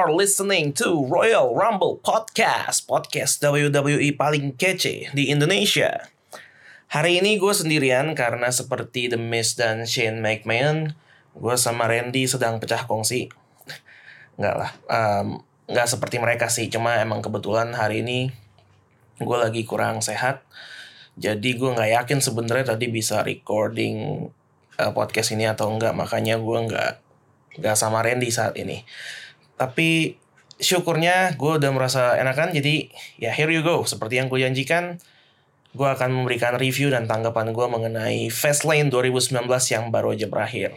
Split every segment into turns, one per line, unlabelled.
Are listening to Royal Rumble Podcast, podcast WWE paling kece di Indonesia. Hari ini gue sendirian karena seperti The Miz dan Shane McMahon, gue sama Randy sedang pecah kongsi. Enggak lah, um, nggak seperti mereka sih, cuma emang kebetulan hari ini gue lagi kurang sehat. Jadi gue nggak yakin sebenarnya tadi bisa recording uh, podcast ini atau enggak, makanya gue nggak nggak sama Randy saat ini. Tapi syukurnya gue udah merasa enakan jadi ya here you go. Seperti yang gue janjikan, gue akan memberikan review dan tanggapan gue mengenai Fastlane 2019 yang baru aja berakhir.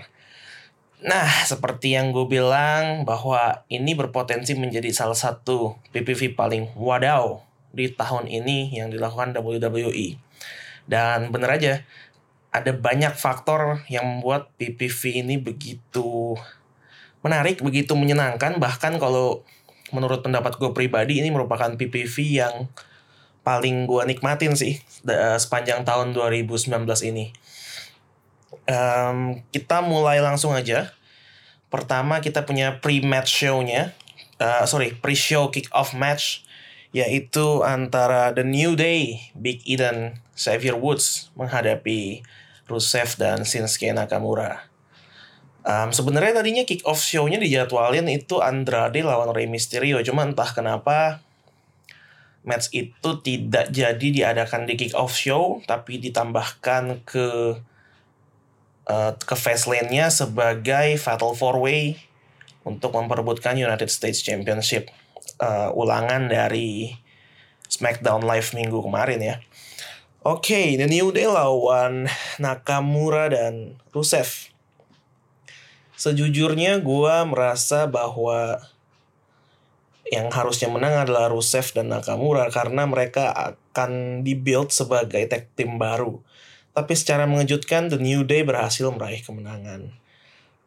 Nah, seperti yang gue bilang bahwa ini berpotensi menjadi salah satu PPV paling wadaw di tahun ini yang dilakukan WWE. Dan bener aja, ada banyak faktor yang membuat PPV ini begitu menarik, begitu menyenangkan. Bahkan kalau menurut pendapat gue pribadi ini merupakan PPV yang paling gue nikmatin sih sepanjang tahun 2019 ini. Um, kita mulai langsung aja. Pertama kita punya pre-match show-nya. Uh, sorry, pre-show kick-off match yaitu antara The New Day, Big E dan Xavier Woods menghadapi Rusev dan Shinsuke Nakamura. Um, Sebenarnya tadinya kick off show-nya dijadwalin itu Andrade lawan Rey Mysterio, cuma entah kenapa match itu tidak jadi diadakan di kick off show, tapi ditambahkan ke uh, ke Fastlane-nya sebagai Fatal Four Way untuk memperebutkan United States Championship uh, ulangan dari SmackDown Live minggu kemarin ya. Oke, okay, The New Day lawan Nakamura dan Rusev Sejujurnya gue merasa bahwa yang harusnya menang adalah Rusev dan Nakamura karena mereka akan dibuild sebagai tag team baru. Tapi secara mengejutkan The New Day berhasil meraih kemenangan.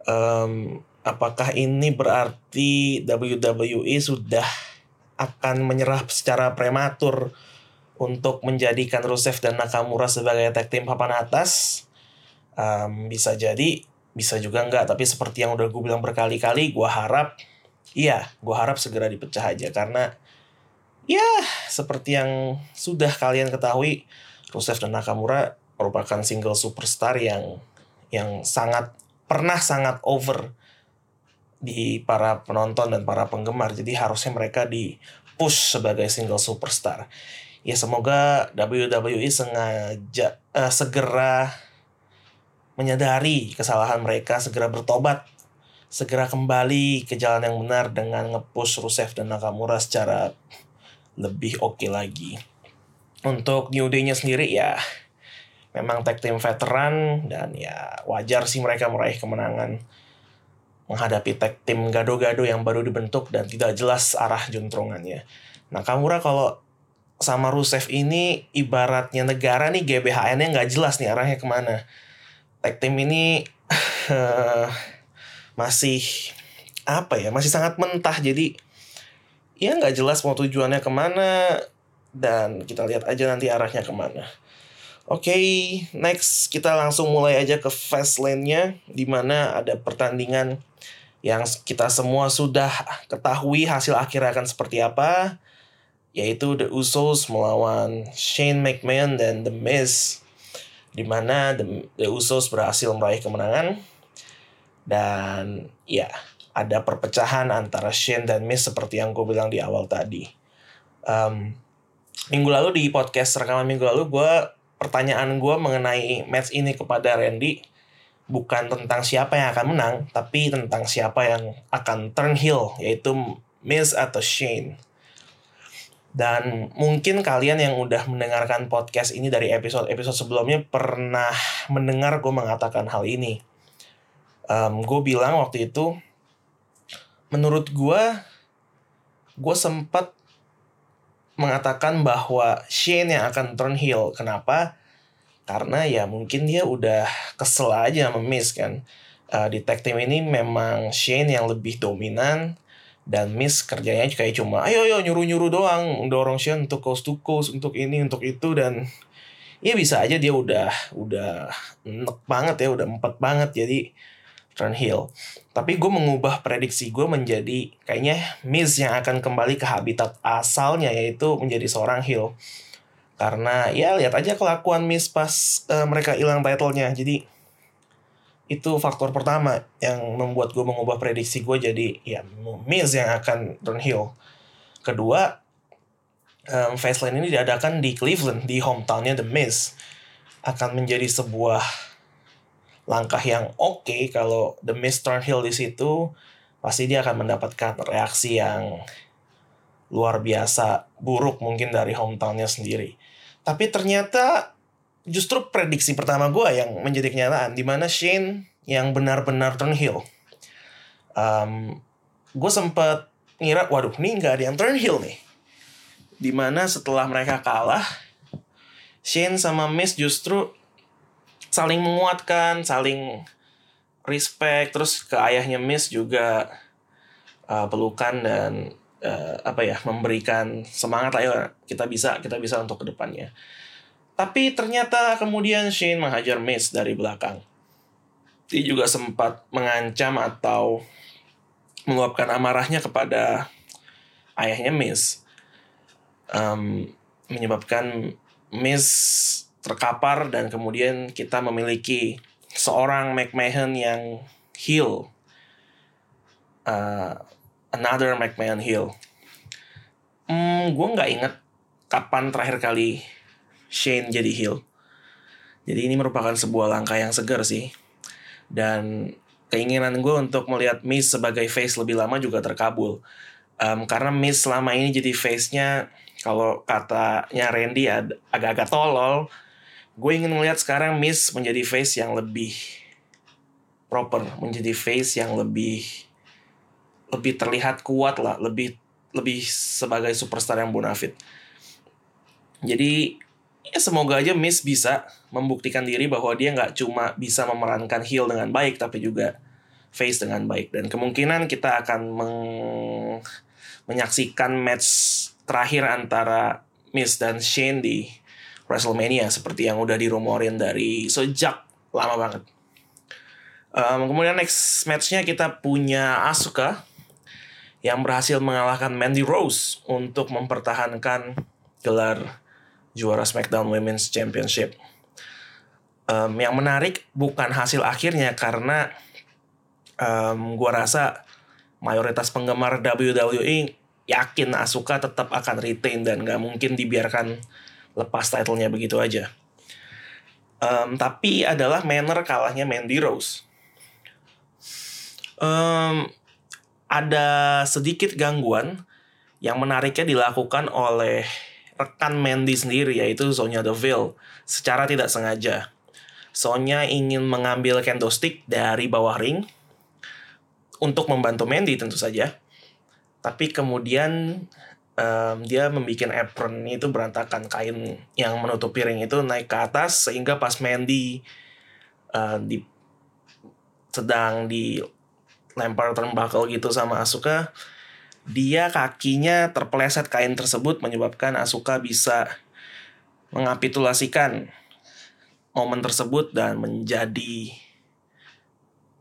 Um, apakah ini berarti WWE sudah akan menyerah secara prematur untuk menjadikan Rusev dan Nakamura sebagai tag team papan atas? Um, bisa jadi bisa juga enggak tapi seperti yang udah gue bilang berkali-kali gue harap iya gue harap segera dipecah aja karena ya seperti yang sudah kalian ketahui Rusev dan Nakamura merupakan single superstar yang yang sangat pernah sangat over di para penonton dan para penggemar jadi harusnya mereka di push sebagai single superstar. Ya semoga WWE sengaja uh, segera menyadari kesalahan mereka, segera bertobat, segera kembali ke jalan yang benar dengan ngepush Rusev dan Nakamura secara lebih oke okay lagi. Untuk New Day-nya sendiri ya memang tag team veteran dan ya wajar sih mereka meraih kemenangan menghadapi tag team gado-gado yang baru dibentuk dan tidak jelas arah juntrongannya. Nakamura kalau sama Rusev ini ibaratnya negara nih GBHN-nya nggak jelas nih arahnya ke mana tag team ini masih apa ya masih sangat mentah jadi ya nggak jelas mau tujuannya ke mana dan kita lihat aja nanti arahnya ke mana. Oke, okay, next kita langsung mulai aja ke fast lane-nya di mana ada pertandingan yang kita semua sudah ketahui hasil akhir akan seperti apa yaitu The Usos melawan Shane McMahon dan The Miz di mana The, The Usos berhasil meraih kemenangan dan ya ada perpecahan antara Shane dan Miz seperti yang gue bilang di awal tadi. Um, minggu lalu di podcast rekaman minggu lalu gue pertanyaan gue mengenai match ini kepada Randy bukan tentang siapa yang akan menang tapi tentang siapa yang akan turn heel yaitu Miz atau Shane. Dan mungkin kalian yang udah mendengarkan podcast ini dari episode-episode sebelumnya pernah mendengar gue mengatakan hal ini. Um, gue bilang waktu itu, menurut gue, gue sempat mengatakan bahwa Shane yang akan turn heel. Kenapa? Karena ya mungkin dia udah kesel aja Miz kan. Uh, di tag team ini memang Shane yang lebih dominan dan Miss kerjanya kayak cuma ayo ayo nyuruh nyuruh doang dorong Sean untuk coast to coast untuk ini untuk itu dan ya bisa aja dia udah udah enek banget ya udah empat banget jadi turn heel. Tapi gue mengubah prediksi gue menjadi kayaknya Miz yang akan kembali ke habitat asalnya yaitu menjadi seorang heel. Karena ya lihat aja kelakuan Miz pas uh, mereka hilang titlenya. Jadi itu faktor pertama yang membuat gue mengubah prediksi gue jadi ya Miz yang akan heel. Kedua, um, Fastlane ini diadakan di Cleveland, di hometownnya The Miz. Akan menjadi sebuah langkah yang oke okay, kalau The Miz heel di situ pasti dia akan mendapatkan reaksi yang luar biasa buruk mungkin dari hometownnya sendiri. Tapi ternyata justru prediksi pertama gue yang menjadi kenyataan di mana Shane yang benar-benar turn heel. Um, gue sempat ngira, waduh, ini nggak ada yang turn heel nih. Di mana setelah mereka kalah, Shane sama Miz justru saling menguatkan, saling respect, terus ke ayahnya Miss juga uh, pelukan dan uh, apa ya memberikan semangat lah ya kita bisa kita bisa untuk ke depannya. Tapi ternyata kemudian Shane menghajar Miss dari belakang. Dia juga sempat mengancam atau meluapkan amarahnya kepada ayahnya Miss. Um, menyebabkan Miss terkapar dan kemudian kita memiliki seorang McMahon yang heel uh, another McMahon heel hmm, gue nggak inget kapan terakhir kali Shane jadi heel. Jadi ini merupakan sebuah langkah yang segar sih. Dan keinginan gue untuk melihat Miz sebagai face lebih lama juga terkabul. Um, karena Miz selama ini jadi face-nya kalau katanya Randy agak-agak tolol gue ingin melihat sekarang Miss menjadi face yang lebih proper, menjadi face yang lebih lebih terlihat kuat lah, lebih lebih sebagai superstar yang bonafit. Jadi ya semoga aja Miss bisa membuktikan diri bahwa dia nggak cuma bisa memerankan heel dengan baik, tapi juga face dengan baik. Dan kemungkinan kita akan meng menyaksikan match terakhir antara Miss dan Shane di WrestleMania seperti yang udah dirumorin dari sejak lama banget. Um, kemudian next matchnya kita punya Asuka yang berhasil mengalahkan Mandy Rose untuk mempertahankan gelar juara SmackDown Women's Championship. Um, yang menarik bukan hasil akhirnya karena um, gua rasa mayoritas penggemar WWE yakin Asuka tetap akan retain dan gak mungkin dibiarkan lepas titlenya begitu aja. Um, tapi adalah manner kalahnya Mandy Rose. Um, ada sedikit gangguan yang menariknya dilakukan oleh rekan Mandy sendiri yaitu Sonya Deville secara tidak sengaja. Sonya ingin mengambil candlestick dari bawah ring untuk membantu Mandy tentu saja. Tapi kemudian um, dia membuat apron itu berantakan kain yang menutup piring itu naik ke atas sehingga pas Mandy uh, di sedang dilempar turnbuckle gitu sama Asuka dia kakinya terpeleset kain tersebut menyebabkan Asuka bisa mengapitulasikan momen tersebut dan menjadi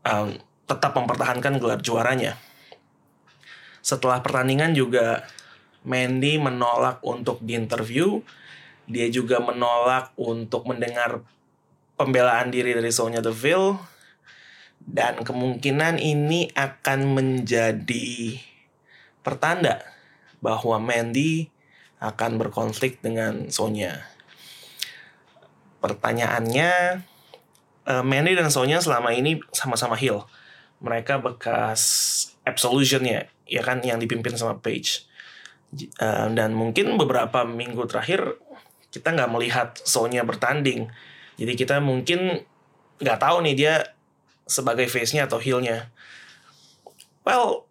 um, tetap mempertahankan gelar juaranya. Setelah pertandingan juga Mandy menolak untuk diinterview. Dia juga menolak untuk mendengar pembelaan diri dari Sonya Deville. Dan kemungkinan ini akan menjadi pertanda bahwa Mandy akan berkonflik dengan Sonya. Pertanyaannya, eh, Mandy dan Sonya selama ini sama-sama heel. Mereka bekas Absolution ya, kan yang dipimpin sama Paige Uh, dan mungkin beberapa minggu terakhir kita nggak melihat Sonya bertanding. Jadi kita mungkin nggak tahu nih dia sebagai face-nya atau heel-nya. Well,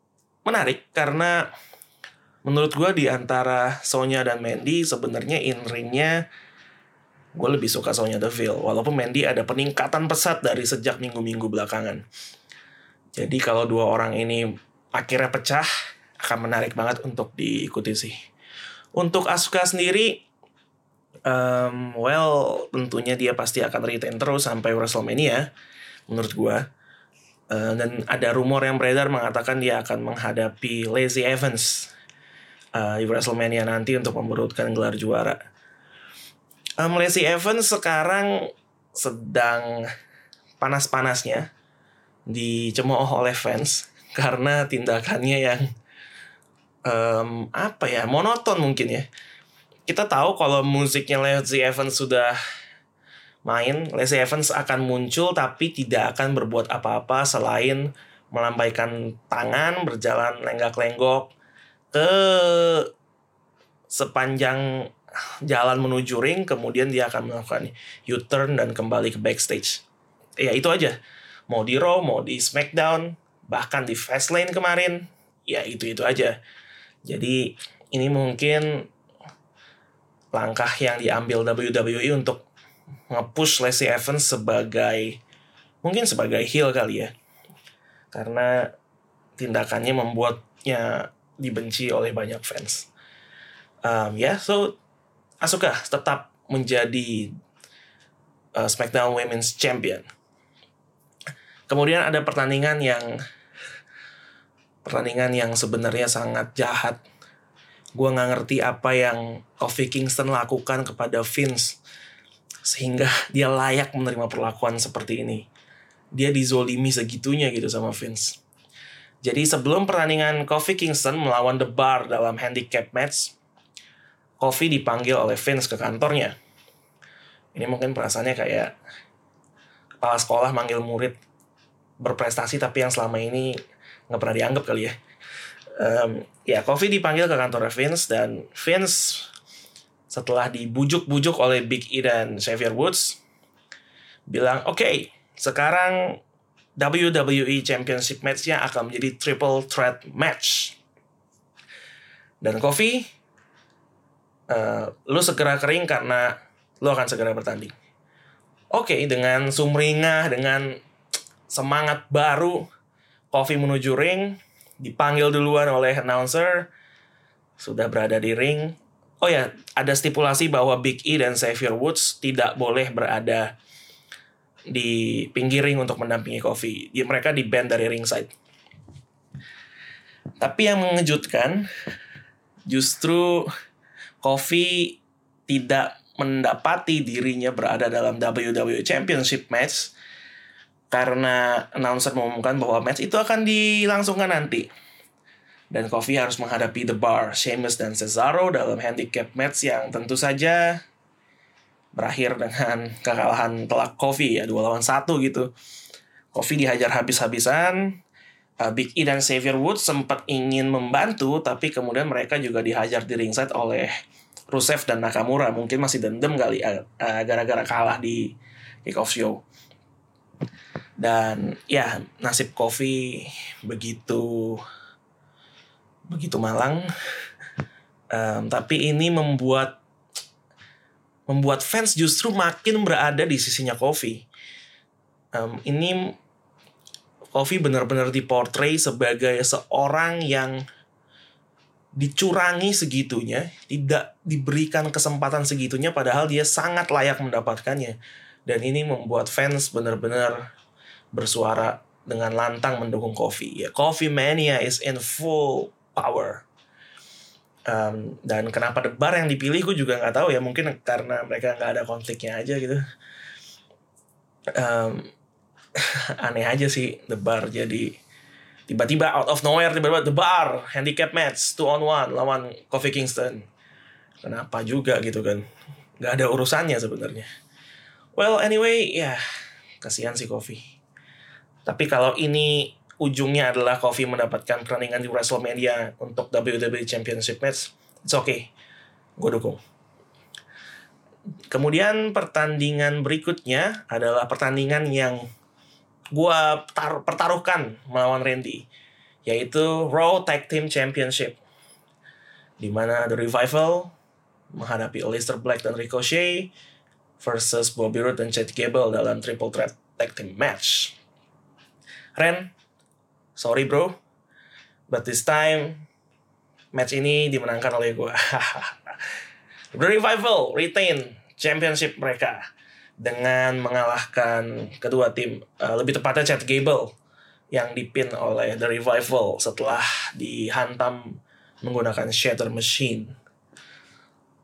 menarik karena menurut gue di antara Sonya dan Mandy sebenarnya in ringnya gue lebih suka Sonya Deville. Walaupun Mandy ada peningkatan pesat dari sejak minggu-minggu belakangan. Jadi kalau dua orang ini akhirnya pecah, akan menarik banget untuk diikuti sih. Untuk Asuka sendiri, um, well tentunya dia pasti akan retain terus sampai WrestleMania, menurut gua. Uh, dan ada rumor yang beredar mengatakan dia akan menghadapi Lazy Evans uh, di WrestleMania nanti untuk memberutkan gelar juara. Um, Lazy Evans sekarang sedang panas-panasnya dicemooh oleh fans karena tindakannya yang um, apa ya monoton mungkin ya. Kita tahu kalau musiknya Lazy Evans sudah main, Lacey Evans akan muncul tapi tidak akan berbuat apa-apa selain melambaikan tangan, berjalan lenggak-lenggok ke sepanjang jalan menuju ring, kemudian dia akan melakukan U-turn dan kembali ke backstage. Ya itu aja. Mau di Raw, mau di SmackDown, bahkan di Fastlane kemarin, ya itu-itu aja. Jadi ini mungkin langkah yang diambil WWE untuk nge-push Lacey Evans sebagai mungkin sebagai heel kali ya. Karena tindakannya membuatnya dibenci oleh banyak fans. Um, ya, yeah, so Asuka tetap menjadi uh, SmackDown Women's Champion. Kemudian ada pertandingan yang pertandingan yang sebenarnya sangat jahat. Gue nggak ngerti apa yang Kofi Kingston lakukan kepada Vince sehingga dia layak menerima perlakuan seperti ini. Dia dizolimi segitunya gitu sama Vince. Jadi sebelum pertandingan Kofi Kingston melawan The Bar dalam handicap match, Kofi dipanggil oleh Vince ke kantornya. Ini mungkin perasaannya kayak kepala sekolah manggil murid berprestasi tapi yang selama ini nggak pernah dianggap kali ya. Um, ya, Kofi dipanggil ke kantor Vince dan Vince setelah dibujuk-bujuk oleh Big E dan Xavier Woods bilang oke okay, sekarang WWE Championship match-nya akan menjadi triple threat match. Dan Kofi uh, lu segera kering karena lu akan segera bertanding. Oke okay, dengan sumringah dengan semangat baru Kofi menuju ring dipanggil duluan oleh announcer sudah berada di ring Oh ya, ada stipulasi bahwa Big E dan Xavier Woods tidak boleh berada di pinggir ring untuk mendampingi Kofi. Dia mereka di band dari ringside. Tapi yang mengejutkan justru Kofi tidak mendapati dirinya berada dalam WWE Championship match karena announcer mengumumkan bahwa match itu akan dilangsungkan nanti dan Kofi harus menghadapi The Bar, Sheamus dan Cesaro dalam handicap match yang tentu saja berakhir dengan kekalahan telak Kofi ya dua lawan satu gitu. Kofi dihajar habis-habisan. Uh, Big E dan Xavier Woods sempat ingin membantu tapi kemudian mereka juga dihajar di ringside oleh Rusev dan Nakamura. Mungkin masih dendam kali uh, gara-gara kalah di kick-off show. Dan ya nasib Kofi begitu begitu malang um, tapi ini membuat membuat fans justru makin berada di sisinya Kofi um, ini Kofi benar-benar diportray sebagai seorang yang dicurangi segitunya, tidak diberikan kesempatan segitunya padahal dia sangat layak mendapatkannya. Dan ini membuat fans benar-benar bersuara dengan lantang mendukung Kofi. Ya, Kofi Mania is in full power. Um, dan kenapa debar yang dipilih gue juga nggak tahu ya mungkin karena mereka nggak ada konfliknya aja gitu. Um, aneh aja sih debar jadi tiba-tiba out of nowhere tiba-tiba debar handicap match two on one lawan Kofi Kingston. Kenapa juga gitu kan? Nggak ada urusannya sebenarnya. Well anyway ya kasihan sih Kofi. Tapi kalau ini ujungnya adalah Kofi mendapatkan pertandingan di WrestleMania untuk WWE Championship match, it's okay. Gue dukung. Kemudian pertandingan berikutnya adalah pertandingan yang gue pertaruhkan melawan Randy, yaitu Raw Tag Team Championship, di mana The Revival menghadapi Aleister Black dan Ricochet versus Bobby Roode dan Chad Gable dalam Triple Threat Tag Team Match. Ren, sorry bro, but this time match ini dimenangkan oleh gue. The Revival retain championship mereka dengan mengalahkan kedua tim, uh, lebih tepatnya Chad Gable yang dipin oleh The Revival setelah dihantam menggunakan Shatter Machine.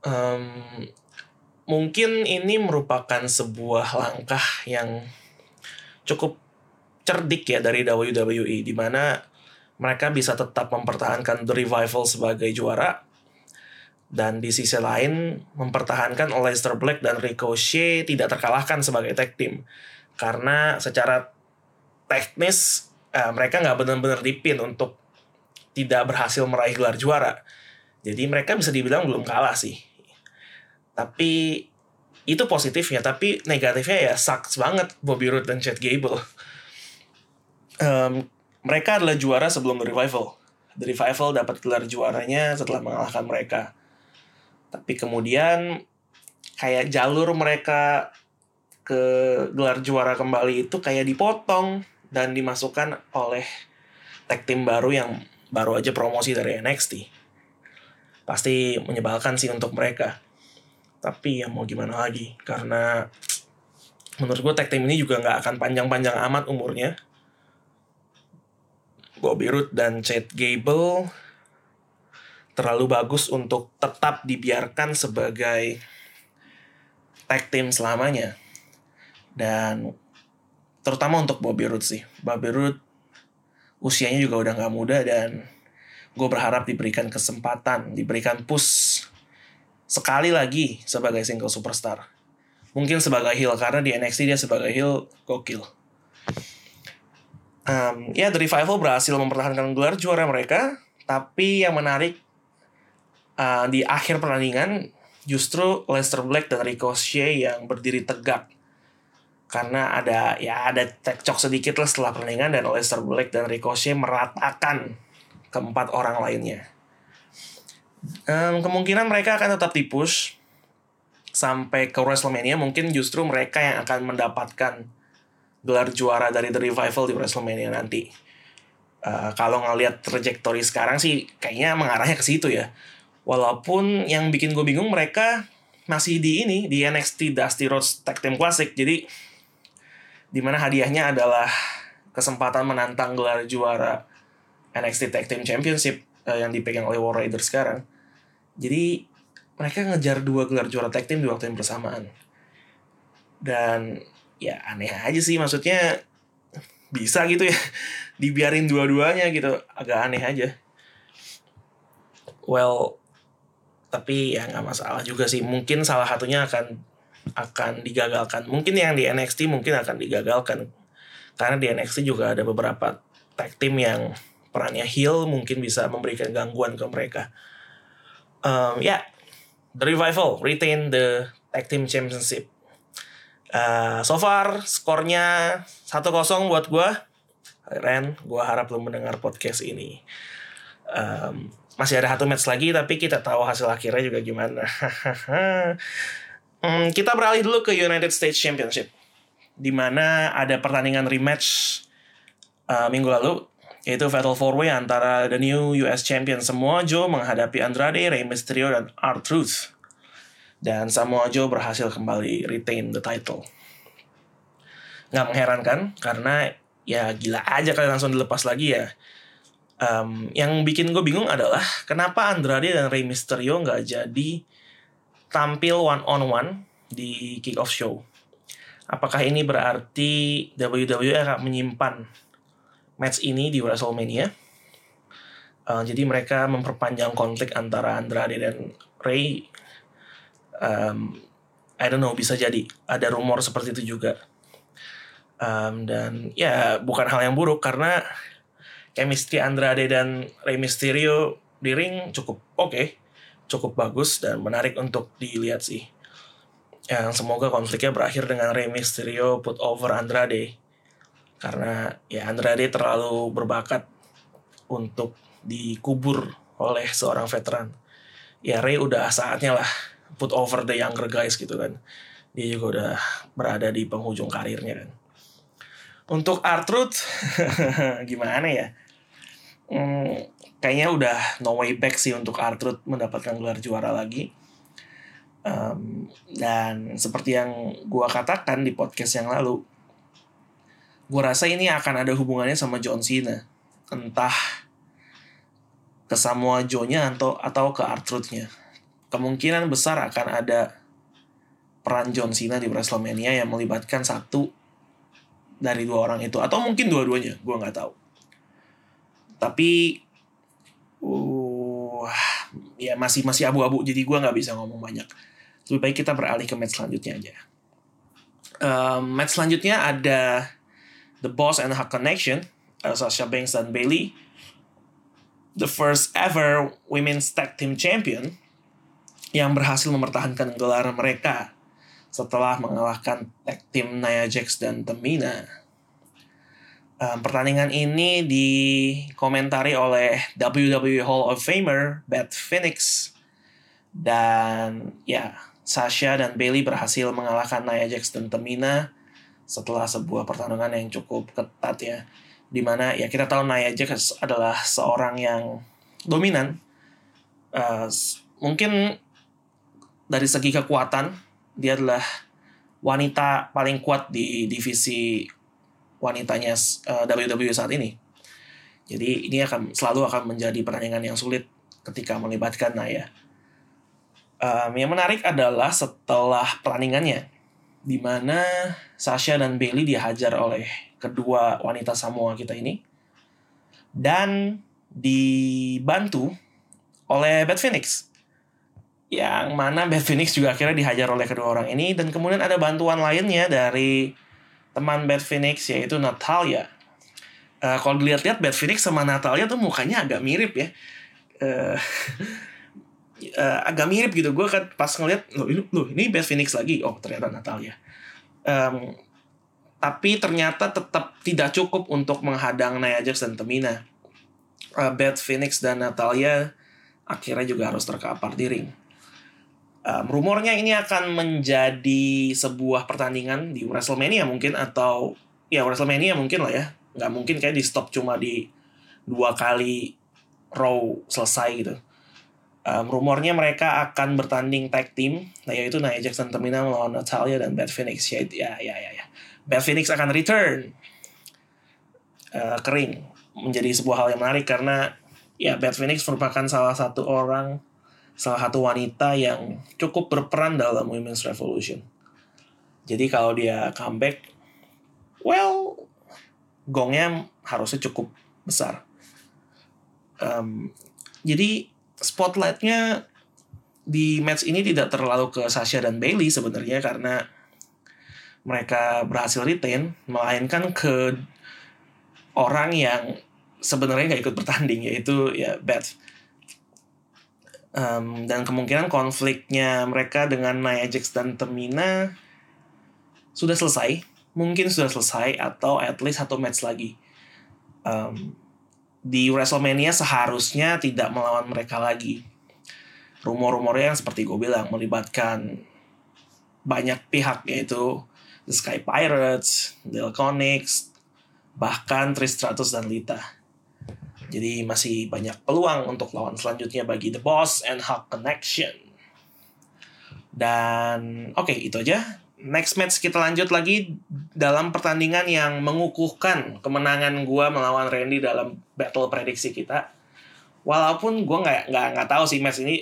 Um, mungkin ini merupakan sebuah langkah yang cukup cerdik ya dari WWE di mana mereka bisa tetap mempertahankan The Revival sebagai juara dan di sisi lain mempertahankan Aleister Black dan Ricochet tidak terkalahkan sebagai tag team. Karena secara teknis uh, mereka nggak benar-benar dipin untuk tidak berhasil meraih gelar juara. Jadi mereka bisa dibilang belum kalah sih. Tapi itu positifnya tapi negatifnya ya sucks banget Bobby Roode dan Chad Gable um, mereka adalah juara sebelum The Revival. The Revival dapat gelar juaranya setelah mengalahkan mereka. Tapi kemudian kayak jalur mereka ke gelar juara kembali itu kayak dipotong dan dimasukkan oleh tag team baru yang baru aja promosi dari NXT. Pasti menyebalkan sih untuk mereka. Tapi ya mau gimana lagi karena menurut gue tag team ini juga nggak akan panjang-panjang amat umurnya Bobby Roode dan Chad Gable terlalu bagus untuk tetap dibiarkan sebagai tag team selamanya. Dan terutama untuk Bobby Roode sih. Bobby Roode usianya juga udah gak muda dan gue berharap diberikan kesempatan, diberikan push sekali lagi sebagai single superstar. Mungkin sebagai heel karena di NXT dia sebagai heel gokil um, ya The Revival berhasil mempertahankan gelar juara mereka tapi yang menarik uh, di akhir pertandingan justru Leicester Black dan Ricochet yang berdiri tegak. Karena ada ya ada cekcok sedikit lah setelah pertandingan dan Leicester Black dan Ricochet meratakan keempat orang lainnya. Um, kemungkinan mereka akan tetap dipush sampai ke WrestleMania. Mungkin justru mereka yang akan mendapatkan gelar juara dari The Revival di WrestleMania nanti. Uh, kalau ngelihat trajektori sekarang sih kayaknya mengarahnya ke situ ya. Walaupun yang bikin gue bingung mereka masih di ini di NXT Dusty Rhodes Tag Team Classic. Jadi di mana hadiahnya adalah kesempatan menantang gelar juara NXT Tag Team Championship uh, yang dipegang oleh War Raiders sekarang. Jadi mereka ngejar dua gelar juara tag team di waktu yang bersamaan. Dan ya aneh aja sih maksudnya bisa gitu ya. Dibiarin dua-duanya gitu agak aneh aja. Well tapi ya nggak masalah juga sih. Mungkin salah satunya akan akan digagalkan. Mungkin yang di NXT mungkin akan digagalkan. Karena di NXT juga ada beberapa tag team yang perannya heel mungkin bisa memberikan gangguan ke mereka. Um, ya yeah. The Revival retain the tag team championship Uh, so far skornya 1-0 buat gue. Ren, gue harap lo mendengar podcast ini. Um, masih ada satu match lagi tapi kita tahu hasil akhirnya juga gimana. um, kita beralih dulu ke United States Championship. di mana ada pertandingan rematch uh, minggu lalu yaitu Fatal 4-Way antara the new US Champion Samoa Joe menghadapi Andrade, Rey Mysterio, dan R-Truth. Dan Samoa Joe berhasil kembali retain the title. Nggak mengherankan karena ya gila aja kalian langsung dilepas lagi ya. Um, yang bikin gue bingung adalah kenapa Andrade dan Rey Mysterio nggak jadi tampil one on one di kick off show. Apakah ini berarti WWE akan menyimpan match ini di WrestleMania? Uh, jadi mereka memperpanjang konflik antara Andrade dan Rey um, I don't know bisa jadi. Ada rumor seperti itu juga. Um, dan ya bukan hal yang buruk karena chemistry Andrade dan Rey Mysterio di ring cukup oke okay, cukup bagus dan menarik untuk dilihat sih. Yang semoga konfliknya berakhir dengan Rey Mysterio put over Andrade. Karena ya Andrade terlalu berbakat untuk dikubur oleh seorang veteran. Ya Rey udah saatnya lah put over the younger guys gitu kan. Dia juga udah berada di penghujung karirnya kan. Untuk Artruth gimana ya? Hmm, kayaknya udah no way back sih untuk Artruth mendapatkan gelar juara lagi. Um, dan seperti yang gua katakan di podcast yang lalu gue rasa ini akan ada hubungannya sama John Cena. Entah ke Samoa Joe-nya atau atau ke Artruth-nya kemungkinan besar akan ada peran John Cena di WrestleMania yang melibatkan satu dari dua orang itu. Atau mungkin dua-duanya gue nggak tahu. Tapi uh ya masih masih abu-abu jadi gue nggak bisa ngomong banyak. Lebih baik kita beralih ke match selanjutnya aja. Um, match selanjutnya ada The Boss and Her Connection uh, Sasha Banks dan Bailey the first ever women's tag team champion yang berhasil mempertahankan gelar mereka setelah mengalahkan tag team Nia Jax dan Tamina. Um, pertandingan ini dikomentari oleh WWE Hall of Famer Beth Phoenix dan ya Sasha dan Bailey berhasil mengalahkan Nia Jax dan Tamina setelah sebuah pertarungan yang cukup ketat ya di mana ya kita tahu Nia Jax adalah seorang yang dominan uh, mungkin dari segi kekuatan dia adalah wanita paling kuat di divisi wanitanya uh, eh, WWE saat ini. Jadi ini akan selalu akan menjadi pertandingan yang sulit ketika melibatkan Naya. Um, yang menarik adalah setelah pertandingannya, di mana Sasha dan Bailey dihajar oleh kedua wanita Samoa kita ini, dan dibantu oleh Beth Phoenix yang mana Beth Phoenix juga akhirnya dihajar oleh kedua orang ini dan kemudian ada bantuan lainnya dari teman Beth Phoenix yaitu Natalia. Uh, kalau dilihat-lihat Beth Phoenix sama Natalia tuh mukanya agak mirip ya. Uh, uh, agak mirip gitu. Gue kan pas ngeliat, loh ini, loh ini Beth Phoenix lagi. Oh ternyata Natalia. Um, tapi ternyata tetap tidak cukup untuk menghadang Nia Jax dan Tamina. Uh, Beth Phoenix dan Natalia akhirnya juga harus terkapar di ring um, rumornya ini akan menjadi sebuah pertandingan di WrestleMania mungkin atau ya WrestleMania mungkin lah ya. Nggak mungkin kayak di stop cuma di dua kali Raw selesai gitu. Um, rumornya mereka akan bertanding tag team nah yaitu Nia Jax dan Tamina melawan Natalia dan Beth Phoenix. Ya ya ya ya, ya. Beth Phoenix akan return uh, kering. Menjadi sebuah hal yang menarik karena ya Beth Phoenix merupakan salah satu orang salah satu wanita yang cukup berperan dalam Women's Revolution. Jadi kalau dia comeback, well, gongnya harusnya cukup besar. Um, jadi spotlightnya di match ini tidak terlalu ke Sasha dan Bailey sebenarnya karena mereka berhasil retain, melainkan ke orang yang sebenarnya nggak ikut bertanding yaitu ya Beth um, dan kemungkinan konfliknya mereka dengan Nia Jax dan Tamina sudah selesai. Mungkin sudah selesai atau at least satu match lagi. Um, di WrestleMania seharusnya tidak melawan mereka lagi. Rumor-rumornya yang seperti gue bilang melibatkan banyak pihak yaitu The Sky Pirates, The Iconics, bahkan Tristratus dan Lita. Jadi masih banyak peluang untuk lawan selanjutnya bagi The Boss and Hulk Connection. Dan oke okay, itu aja. Next match kita lanjut lagi dalam pertandingan yang mengukuhkan kemenangan gue melawan Randy dalam battle prediksi kita. Walaupun gue nggak nggak nggak tahu sih match ini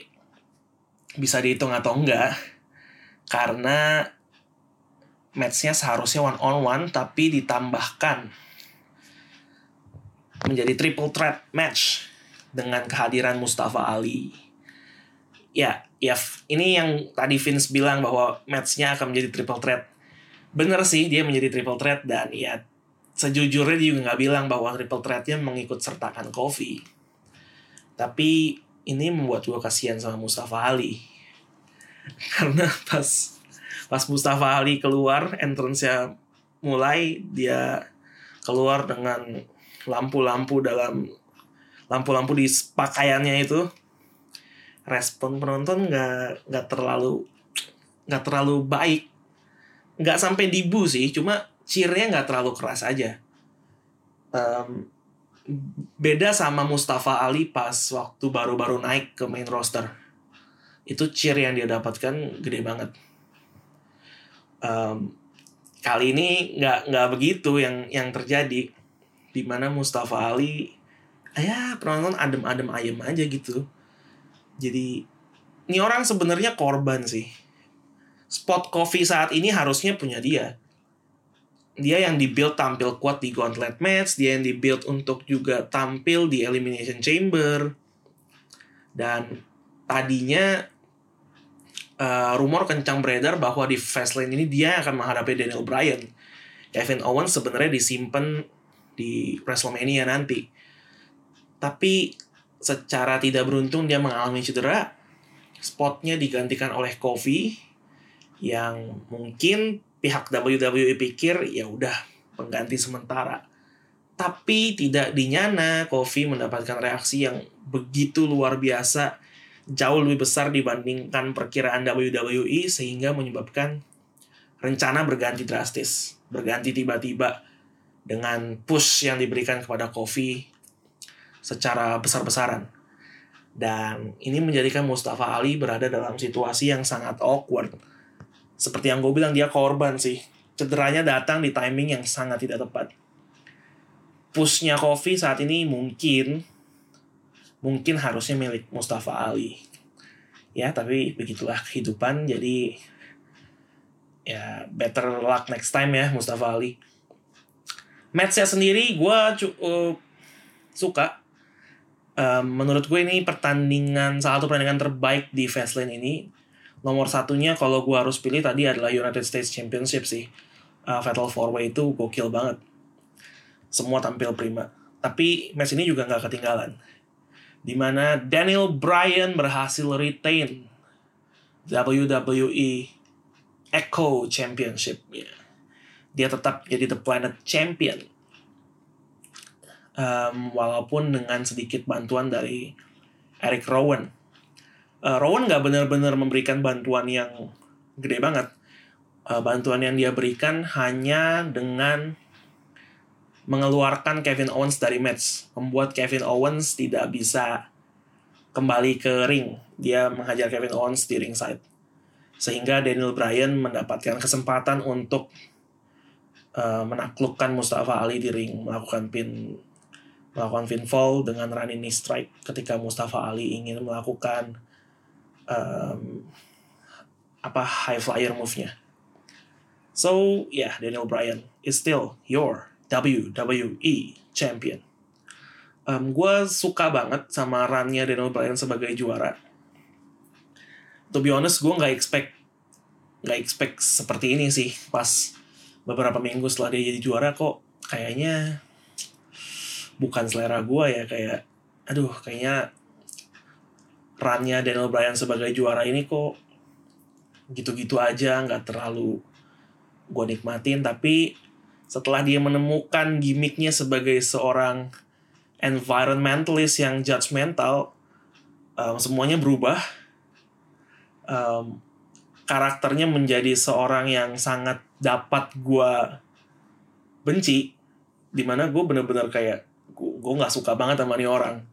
bisa dihitung atau enggak karena matchnya seharusnya one on one tapi ditambahkan menjadi triple threat match dengan kehadiran Mustafa Ali. Ya, ya ini yang tadi Vince bilang bahwa matchnya akan menjadi triple threat. Bener sih dia menjadi triple threat dan ya sejujurnya dia juga nggak bilang bahwa triple threatnya mengikut sertakan Kofi. Tapi ini membuat gue kasihan sama Mustafa Ali. Karena pas pas Mustafa Ali keluar, entrance-nya mulai dia keluar dengan lampu-lampu dalam lampu-lampu di pakaiannya itu respon penonton nggak nggak terlalu nggak terlalu baik. Nggak sampai dibu sih cuma cheernya nggak terlalu keras aja. Um, beda sama Mustafa Ali pas waktu baru-baru naik ke main roster. Itu cheer yang dia dapatkan gede banget. Um, kali ini nggak nggak begitu yang yang terjadi di mana Mustafa Ali ya penonton adem-adem ayem aja gitu. Jadi ini orang sebenarnya korban sih. Spot coffee saat ini harusnya punya dia. Dia yang dibuild tampil kuat di gauntlet match dia yang dibuild untuk juga tampil di elimination chamber. Dan tadinya uh, rumor kencang beredar bahwa di Fastlane ini dia akan menghadapi Daniel Bryan. Kevin Owens sebenarnya disimpan di WrestleMania nanti. Tapi secara tidak beruntung dia mengalami cedera. Spotnya digantikan oleh Kofi yang mungkin pihak WWE pikir ya udah pengganti sementara. Tapi tidak dinyana Kofi mendapatkan reaksi yang begitu luar biasa jauh lebih besar dibandingkan perkiraan WWE sehingga menyebabkan rencana berganti drastis, berganti tiba-tiba dengan push yang diberikan kepada Kofi secara besar-besaran. Dan ini menjadikan Mustafa Ali berada dalam situasi yang sangat awkward. Seperti yang gue bilang, dia korban sih. Cederanya datang di timing yang sangat tidak tepat. Pushnya Kofi saat ini mungkin mungkin harusnya milik Mustafa Ali ya tapi begitulah kehidupan jadi ya better luck next time ya Mustafa Ali matchnya sendiri gue cukup suka. Um, menurut gue ini pertandingan salah satu pertandingan terbaik di Fastlane ini. Nomor satunya kalau gue harus pilih tadi adalah United States Championship sih. Uh, Fatal Four Way itu gokil banget. Semua tampil prima. Tapi match ini juga nggak ketinggalan. Di mana Daniel Bryan berhasil retain WWE Echo Championship. Ya. Dia tetap jadi The Planet Champion. Um, walaupun dengan sedikit bantuan dari Eric Rowan. Uh, Rowan nggak benar-benar memberikan bantuan yang gede banget. Uh, bantuan yang dia berikan hanya dengan mengeluarkan Kevin Owens dari match, membuat Kevin Owens tidak bisa kembali ke ring. Dia menghajar Kevin Owens di ringside. Sehingga Daniel Bryan mendapatkan kesempatan untuk uh, menaklukkan Mustafa Ali di ring, melakukan pin melakukan pinfall dengan running knee strike ketika Mustafa Ali ingin melakukan um, apa high flyer move-nya. So, yeah, Daniel Bryan is still your WWE Champion. Um, gue suka banget sama runnya Daniel Bryan sebagai juara. To be honest, gue nggak expect nggak expect seperti ini sih pas beberapa minggu setelah dia jadi juara kok kayaknya bukan selera gue ya kayak aduh kayaknya runnya Daniel Bryan sebagai juara ini kok gitu-gitu aja nggak terlalu gue nikmatin tapi setelah dia menemukan gimmicknya sebagai seorang environmentalist yang judgmental, um, semuanya berubah. Um, karakternya menjadi seorang yang sangat dapat gue benci, di mana gue bener-bener kayak gue nggak suka banget sama nih orang.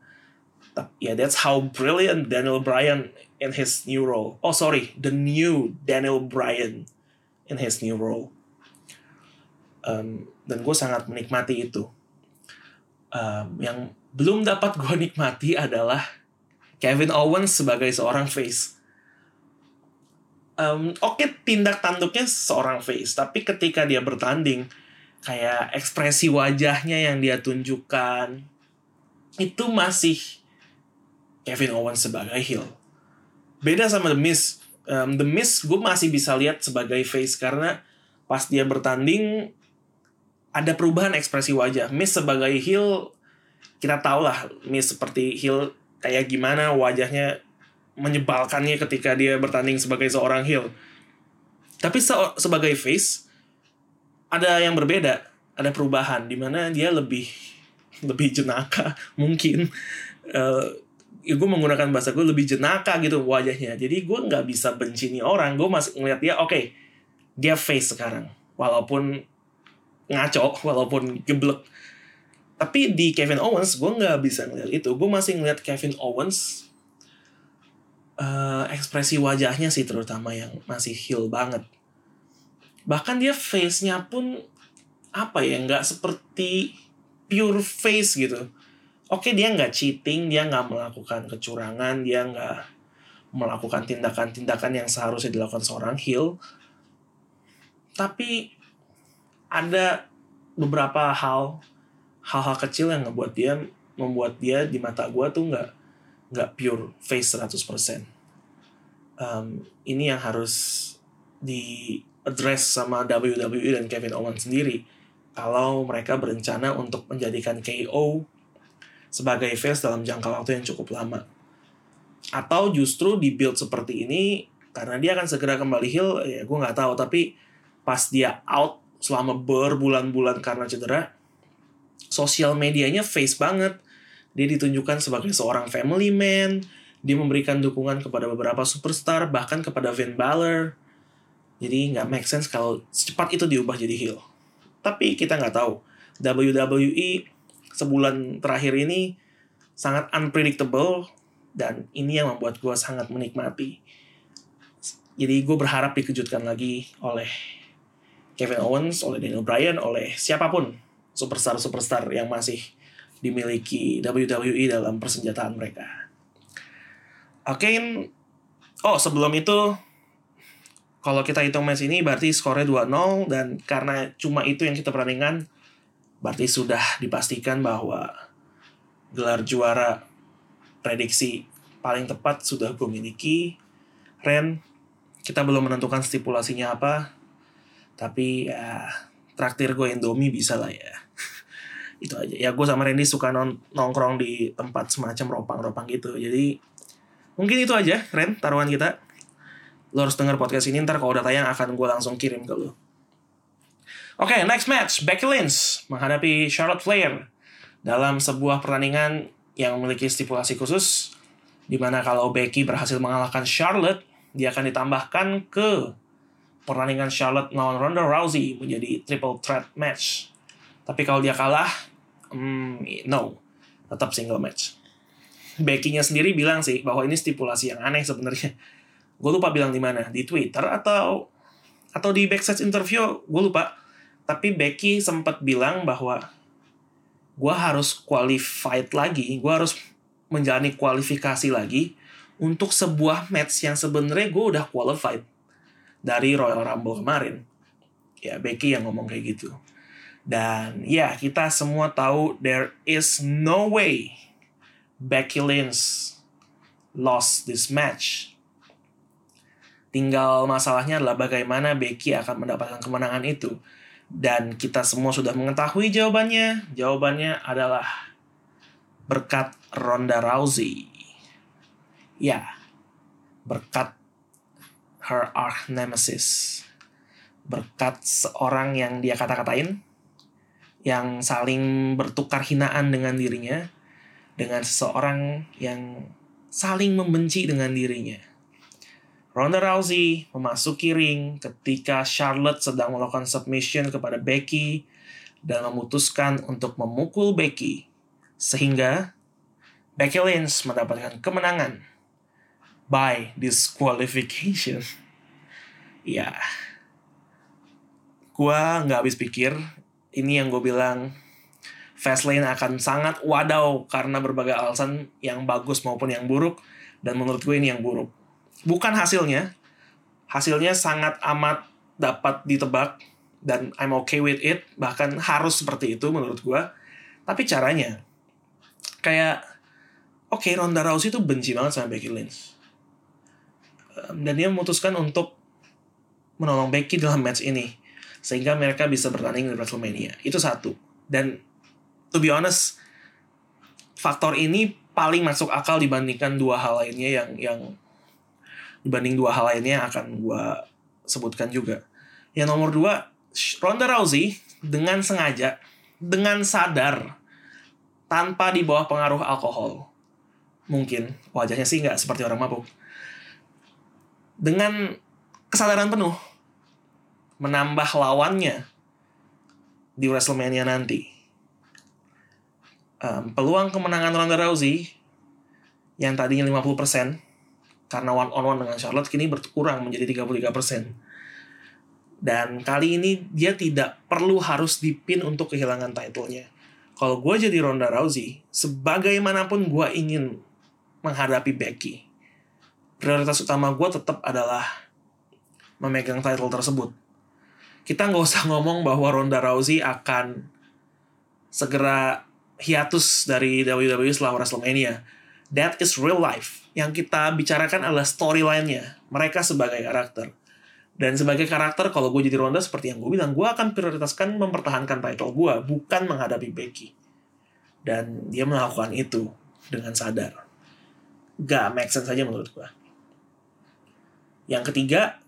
Ya, yeah, that's how brilliant Daniel Bryan in his new role. Oh sorry, the new Daniel Bryan in his new role um, dan gue sangat menikmati itu um, yang belum dapat gue nikmati adalah Kevin Owens sebagai seorang face um, oke okay, tindak tanduknya seorang face tapi ketika dia bertanding kayak ekspresi wajahnya yang dia tunjukkan itu masih Kevin Owens sebagai heel beda sama The Miz um, The Miz gue masih bisa lihat sebagai face karena pas dia bertanding ada perubahan ekspresi wajah. Miss sebagai heel kita tahu lah Miss seperti heel kayak gimana wajahnya menyebalkannya ketika dia bertanding sebagai seorang heel. Tapi se sebagai face ada yang berbeda, ada perubahan di mana dia lebih lebih jenaka mungkin. Uh, ya gue menggunakan bahasa gue lebih jenaka gitu wajahnya. Jadi gue nggak bisa benci nih orang. Gue masih ngeliat dia, oke, okay, dia face sekarang. Walaupun ngaco walaupun geblek tapi di Kevin Owens gue nggak bisa ngeliat itu gue masih ngeliat Kevin Owens uh, ekspresi wajahnya sih terutama yang masih heel banget. Bahkan dia face-nya pun apa ya nggak seperti pure face gitu. Oke dia nggak cheating dia nggak melakukan kecurangan dia nggak melakukan tindakan-tindakan yang seharusnya dilakukan seorang heel. Tapi ada beberapa hal hal-hal kecil yang ngebuat dia membuat dia di mata gue tuh nggak nggak pure face 100% um, ini yang harus di address sama WWE dan Kevin Owens sendiri. Kalau mereka berencana untuk menjadikan KO sebagai face dalam jangka waktu yang cukup lama. Atau justru di build seperti ini karena dia akan segera kembali heel ya gue nggak tahu. Tapi pas dia out selama berbulan-bulan karena cedera sosial medianya face banget dia ditunjukkan sebagai seorang family man dia memberikan dukungan kepada beberapa superstar, bahkan kepada Finn Balor. Jadi nggak make sense kalau secepat itu diubah jadi heel. Tapi kita nggak tahu. WWE sebulan terakhir ini sangat unpredictable dan ini yang membuat gue sangat menikmati. Jadi gue berharap dikejutkan lagi oleh Kevin Owens, oleh Daniel Bryan, oleh siapa pun superstar-superstar yang masih dimiliki WWE dalam persenjataan mereka. Oke, oh sebelum itu kalau kita hitung match ini berarti skornya 2-0 dan karena cuma itu yang kita perandingkan berarti sudah dipastikan bahwa gelar juara prediksi paling tepat sudah gue miliki. Ren, kita belum menentukan stipulasinya apa, tapi ya traktir gue Indomie bisa lah ya. itu aja. Ya gue sama Randy suka nongkrong di tempat semacam ropang-ropang gitu. Jadi Mungkin itu aja, Ren, taruhan kita. Lo harus denger podcast ini, ntar kalau udah tayang akan gue langsung kirim ke lo. Oke, okay, next match. Becky Lynch menghadapi Charlotte Flair dalam sebuah pertandingan yang memiliki stipulasi khusus di mana kalau Becky berhasil mengalahkan Charlotte, dia akan ditambahkan ke pertandingan Charlotte melawan Ronda Rousey menjadi triple threat match. Tapi kalau dia kalah, mm, no, tetap single match. Becky-nya sendiri bilang sih bahwa ini stipulasi yang aneh sebenarnya. Gue lupa bilang di mana, di Twitter atau atau di backstage interview, gue lupa. Tapi Becky sempat bilang bahwa gue harus qualified lagi, gue harus menjalani kualifikasi lagi untuk sebuah match yang sebenarnya gue udah qualified dari Royal Rumble kemarin. Ya Becky yang ngomong kayak gitu. Dan ya kita semua tahu there is no way Becky Lynch lost this match. Tinggal masalahnya adalah bagaimana Becky akan mendapatkan kemenangan itu. Dan kita semua sudah mengetahui jawabannya. Jawabannya adalah berkat Ronda Rousey. Ya, berkat her arch nemesis. Berkat seorang yang dia kata-katain, yang saling bertukar hinaan dengan dirinya, dengan seseorang yang saling membenci dengan dirinya. Ronda Rousey memasuki ring ketika Charlotte sedang melakukan submission kepada Becky dan memutuskan untuk memukul Becky sehingga Becky Lynch mendapatkan kemenangan by disqualification. ya, gua nggak habis pikir. Ini yang gue bilang Fastlane akan sangat wadaw karena berbagai alasan yang bagus maupun yang buruk dan menurut gue ini yang buruk. Bukan hasilnya, hasilnya sangat amat dapat ditebak dan I'm okay with it, bahkan harus seperti itu menurut gue. Tapi caranya, kayak, oke okay, Ronda Rousey itu benci banget sama Becky Lynch. Dan dia memutuskan untuk menolong Becky dalam match ini. Sehingga mereka bisa bertanding di WrestleMania. Itu satu. Dan to be honest faktor ini paling masuk akal dibandingkan dua hal lainnya yang yang dibanding dua hal lainnya akan gue sebutkan juga. Yang nomor dua, Ronda Rousey dengan sengaja, dengan sadar, tanpa di bawah pengaruh alkohol. Mungkin wajahnya sih nggak seperti orang mabuk. Dengan kesadaran penuh, menambah lawannya di WrestleMania nanti um, peluang kemenangan Ronda Rousey yang tadinya 50% karena one on one dengan Charlotte kini berkurang menjadi 33%. Dan kali ini dia tidak perlu harus dipin untuk kehilangan titlenya. Kalau gue jadi Ronda Rousey, sebagaimanapun gue ingin menghadapi Becky, prioritas utama gue tetap adalah memegang title tersebut. Kita nggak usah ngomong bahwa Ronda Rousey akan segera hiatus dari WWE setelah WrestleMania. That is real life. Yang kita bicarakan adalah storyline-nya. Mereka sebagai karakter. Dan sebagai karakter, kalau gue jadi Ronda, seperti yang gue bilang, gue akan prioritaskan mempertahankan title gue, bukan menghadapi Becky. Dan dia melakukan itu dengan sadar. Gak make sense aja menurut gue. Yang ketiga,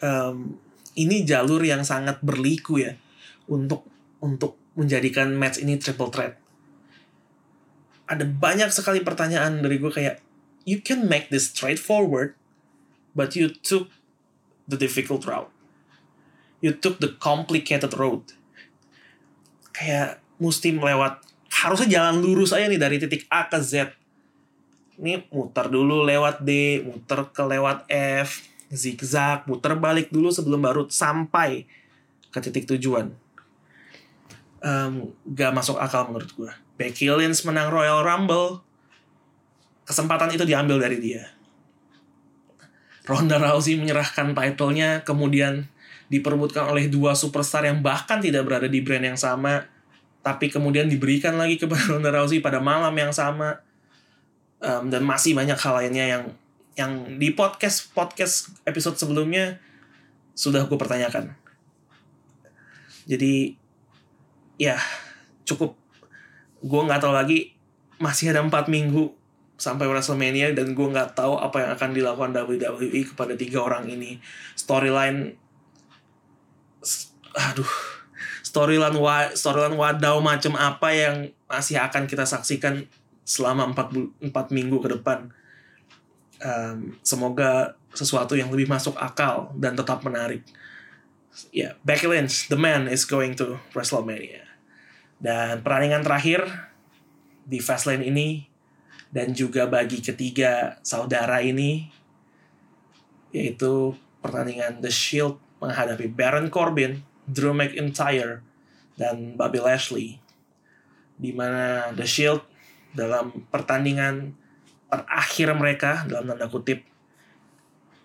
um, ini jalur yang sangat berliku ya untuk untuk menjadikan match ini triple threat. Ada banyak sekali pertanyaan dari gue kayak, you can make this straightforward, but you took the difficult route. You took the complicated road. Kayak mesti melewat harusnya jalan lurus aja nih dari titik A ke Z. Ini muter dulu lewat D, muter ke lewat F, zigzag, muter balik dulu sebelum baru sampai ke titik tujuan. Um, gak masuk akal menurut gue. Becky Lynch menang Royal Rumble, kesempatan itu diambil dari dia Ronda Rousey menyerahkan titlenya kemudian diperbutkan oleh dua superstar yang bahkan tidak berada di brand yang sama tapi kemudian diberikan lagi kepada Ronda Rousey pada malam yang sama um, dan masih banyak hal lainnya yang yang di podcast podcast episode sebelumnya sudah gue pertanyakan. Jadi ya cukup. Gue nggak tahu lagi masih ada empat minggu sampai WrestleMania dan gue nggak tahu apa yang akan dilakukan WWE kepada tiga orang ini. Storyline aduh storyline wa storyline wadaw macam apa yang masih akan kita saksikan selama empat empat minggu ke depan um, semoga sesuatu yang lebih masuk akal dan tetap menarik. Ya yeah, Becky Lynch the man is going to WrestleMania. Dan pertandingan terakhir di Fastlane ini dan juga bagi ketiga saudara ini yaitu pertandingan The Shield menghadapi Baron Corbin, Drew McIntyre, dan Bobby Lashley. Di mana The Shield dalam pertandingan terakhir mereka dalam tanda kutip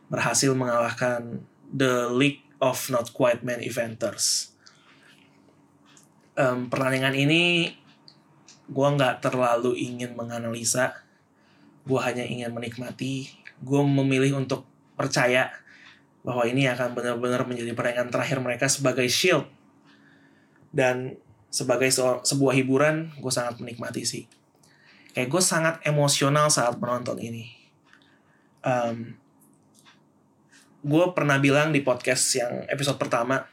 berhasil mengalahkan The League of Not Quite Men Eventers. Um, pertandingan ini gue nggak terlalu ingin menganalisa. Gue hanya ingin menikmati. Gue memilih untuk percaya bahwa ini akan benar-benar menjadi pertandingan terakhir mereka sebagai shield. Dan sebagai sebuah hiburan gue sangat menikmati sih kayak gue sangat emosional saat menonton ini um, gue pernah bilang di podcast yang episode pertama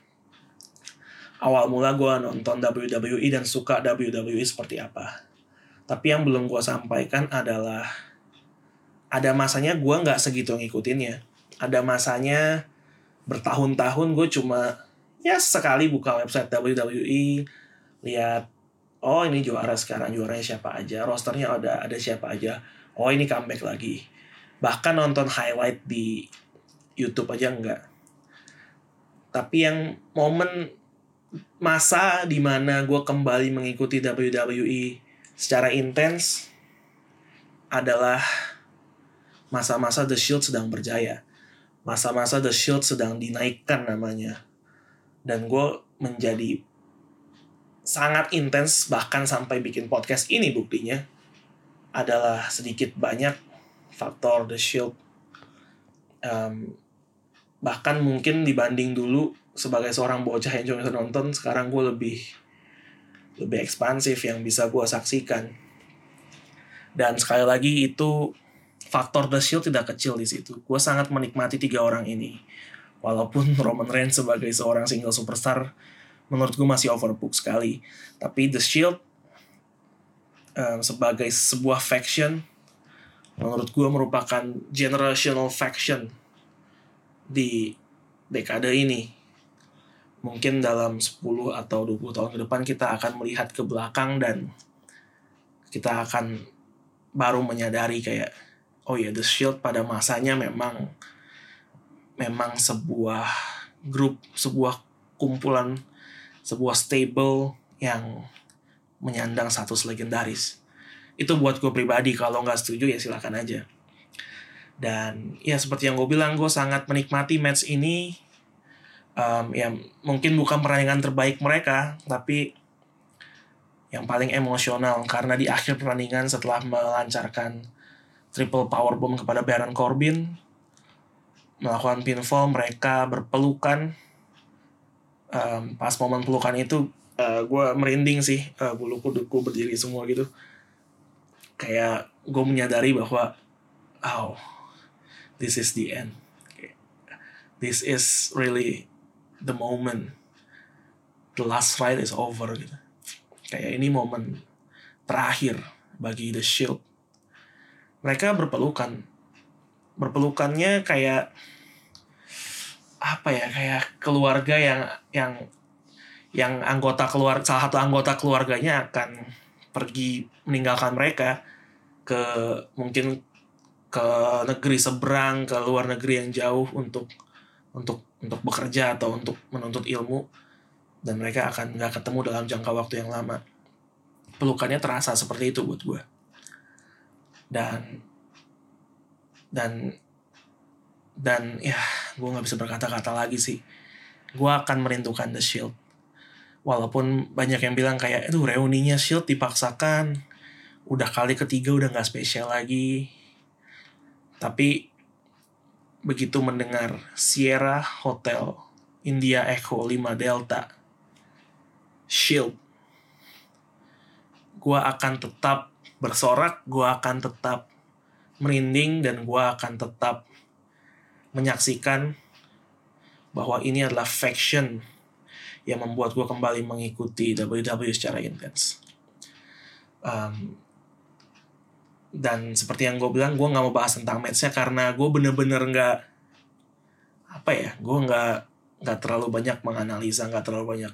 awal mula gue nonton WWE dan suka WWE seperti apa. Tapi yang belum gue sampaikan adalah ada masanya gue nggak segitu ngikutinnya. Ada masanya bertahun-tahun gue cuma ya sekali buka website WWE lihat oh ini juara sekarang juaranya siapa aja rosternya ada ada siapa aja oh ini comeback lagi bahkan nonton highlight di YouTube aja enggak tapi yang momen masa di mana gue kembali mengikuti WWE secara intens adalah masa-masa The Shield sedang berjaya. Masa-masa The Shield sedang dinaikkan namanya. Dan gue menjadi sangat intens bahkan sampai bikin podcast ini buktinya adalah sedikit banyak faktor The Shield. Um, bahkan mungkin dibanding dulu sebagai seorang bocah yang cuma nonton sekarang gue lebih lebih ekspansif yang bisa gue saksikan. Dan sekali lagi itu faktor The Shield tidak kecil di situ. Gue sangat menikmati tiga orang ini. Walaupun Roman Reigns sebagai seorang single superstar menurut gue masih overbook sekali. Tapi The Shield um, sebagai sebuah faction menurut gue merupakan generational faction di dekade ini. Mungkin dalam 10 atau 20 tahun ke depan kita akan melihat ke belakang dan kita akan baru menyadari kayak oh ya The Shield pada masanya memang memang sebuah grup sebuah kumpulan sebuah stable yang menyandang status legendaris. Itu buat gue pribadi kalau nggak setuju ya silakan aja. Dan ya seperti yang gue bilang gue sangat menikmati match ini. Um, ya mungkin bukan pertandingan terbaik mereka tapi yang paling emosional. Karena di akhir pertandingan setelah melancarkan triple power bomb kepada Baron Corbin melakukan pinfall mereka berpelukan um, pas momen pelukan itu uh, gue merinding sih uh, bulu kuduku berdiri semua gitu. Kayak gue menyadari bahwa oh this is the end. This is really the moment. The last fight is over gitu. Kayak ini momen terakhir bagi the shield. Mereka berpelukan. Berpelukannya kayak apa ya kayak keluarga yang yang yang anggota keluar salah satu anggota keluarganya akan pergi meninggalkan mereka ke mungkin ke negeri seberang ke luar negeri yang jauh untuk untuk untuk bekerja atau untuk menuntut ilmu. Dan mereka akan nggak ketemu dalam jangka waktu yang lama. Pelukannya terasa seperti itu buat gue dan dan dan ya gue nggak bisa berkata-kata lagi sih. Gue akan merindukan The Shield. Walaupun banyak yang bilang kayak itu reuninya Shield dipaksakan. Udah kali ketiga udah nggak spesial lagi. Tapi begitu mendengar Sierra Hotel India Echo 5 Delta Shield gua akan tetap bersorak gua akan tetap merinding dan gua akan tetap menyaksikan bahwa ini adalah faction yang membuat gue kembali mengikuti WWE secara intens. Um, dan seperti yang gue bilang, gue nggak mau bahas tentang matchnya karena gue bener-bener nggak apa ya, gue nggak nggak terlalu banyak menganalisa, nggak terlalu banyak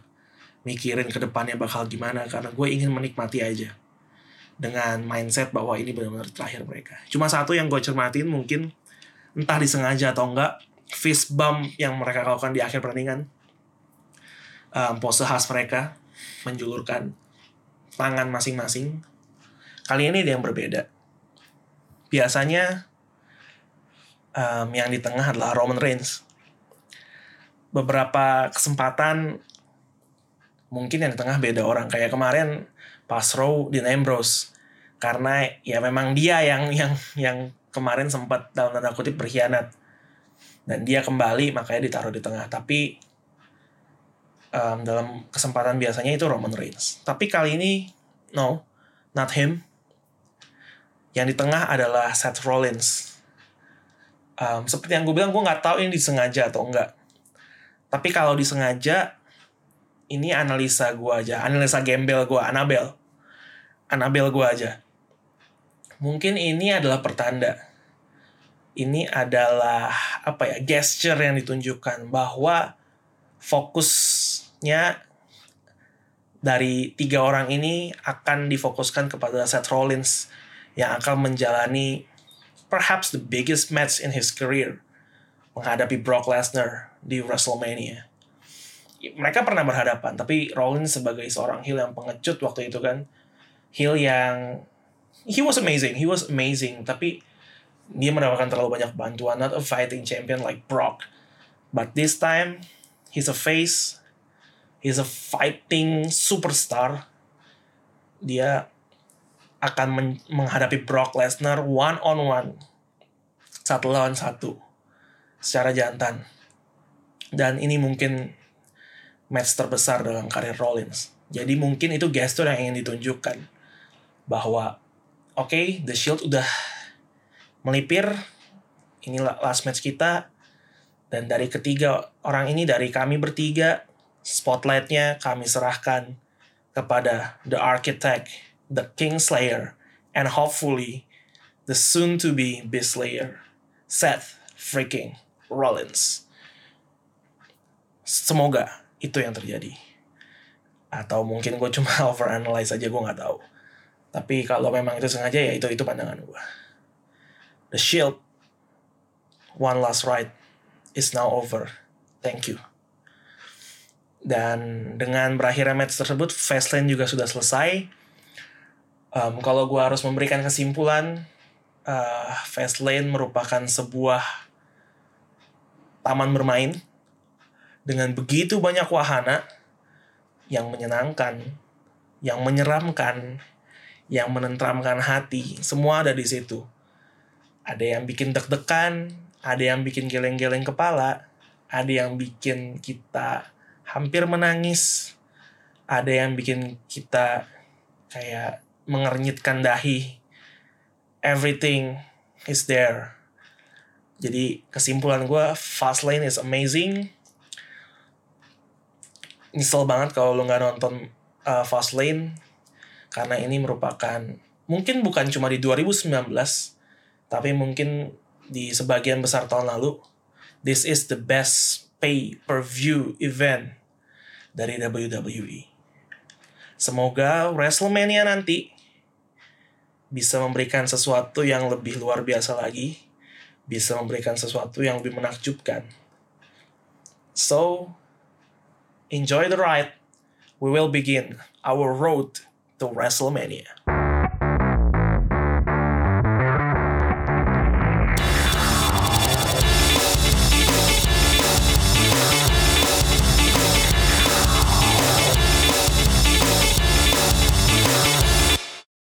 mikirin ke depannya bakal gimana karena gue ingin menikmati aja dengan mindset bahwa ini benar-benar terakhir mereka. Cuma satu yang gue cermatin mungkin entah disengaja atau enggak, fist bump yang mereka lakukan di akhir pertandingan um, pose khas mereka menjulurkan tangan masing-masing. Kali ini ada yang berbeda. Biasanya um, yang di tengah adalah Roman Reigns. Beberapa kesempatan mungkin yang di tengah beda orang kayak kemarin pas Raw di Ambrose karena ya memang dia yang yang yang kemarin sempat dalam tanda kutip berkhianat dan dia kembali makanya ditaruh di tengah tapi um, dalam kesempatan biasanya itu Roman Reigns. Tapi kali ini no, not him. Yang di tengah adalah Seth Rollins. Um, seperti yang gue bilang, gue nggak tahu ini disengaja atau enggak. Tapi kalau disengaja, ini analisa gue aja, analisa gembel gue, Anabel. Anabel gue aja. Mungkin ini adalah pertanda. Ini adalah apa ya gesture yang ditunjukkan bahwa fokus nya dari tiga orang ini akan difokuskan kepada Seth Rollins yang akan menjalani perhaps the biggest match in his career menghadapi Brock Lesnar di WrestleMania. Mereka pernah berhadapan, tapi Rollins sebagai seorang heel yang pengecut waktu itu kan, heel yang he was amazing, he was amazing, tapi dia mendapatkan terlalu banyak bantuan, not a fighting champion like Brock. But this time, he's a face, he's a fighting superstar. Dia akan men menghadapi Brock Lesnar one on one satu lawan satu. Secara jantan. Dan ini mungkin match terbesar dalam karir Rollins. Jadi mungkin itu gestur yang ingin ditunjukkan. Bahwa oke okay, The Shield udah melipir ini last match kita dan dari ketiga orang ini dari kami bertiga spotlightnya kami serahkan kepada the architect, the king slayer, and hopefully the soon to be beast slayer, Seth freaking Rollins. Semoga itu yang terjadi. Atau mungkin gue cuma overanalyze aja, gue nggak tahu. Tapi kalau memang itu sengaja ya itu itu pandangan gue. The Shield, one last ride, is now over. Thank you. Dan dengan berakhirnya match tersebut, Fastlane juga sudah selesai. Um, kalau gue harus memberikan kesimpulan, uh, Fastlane merupakan sebuah taman bermain dengan begitu banyak wahana yang menyenangkan, yang menyeramkan, yang menentramkan hati. Semua ada di situ. Ada yang bikin deg-degan, ada yang bikin geleng-geleng kepala, ada yang bikin kita hampir menangis, ada yang bikin kita kayak mengernyitkan dahi. Everything is there. Jadi kesimpulan gue, Fastlane is amazing. Nyesel banget kalau lo nggak nonton uh, Fastlane karena ini merupakan mungkin bukan cuma di 2019 tapi mungkin di sebagian besar tahun lalu this is the best pay per view event dari WWE. Semoga WrestleMania nanti bisa memberikan sesuatu yang lebih luar biasa lagi, bisa memberikan sesuatu yang lebih menakjubkan. So, enjoy the ride. We will begin our road to WrestleMania.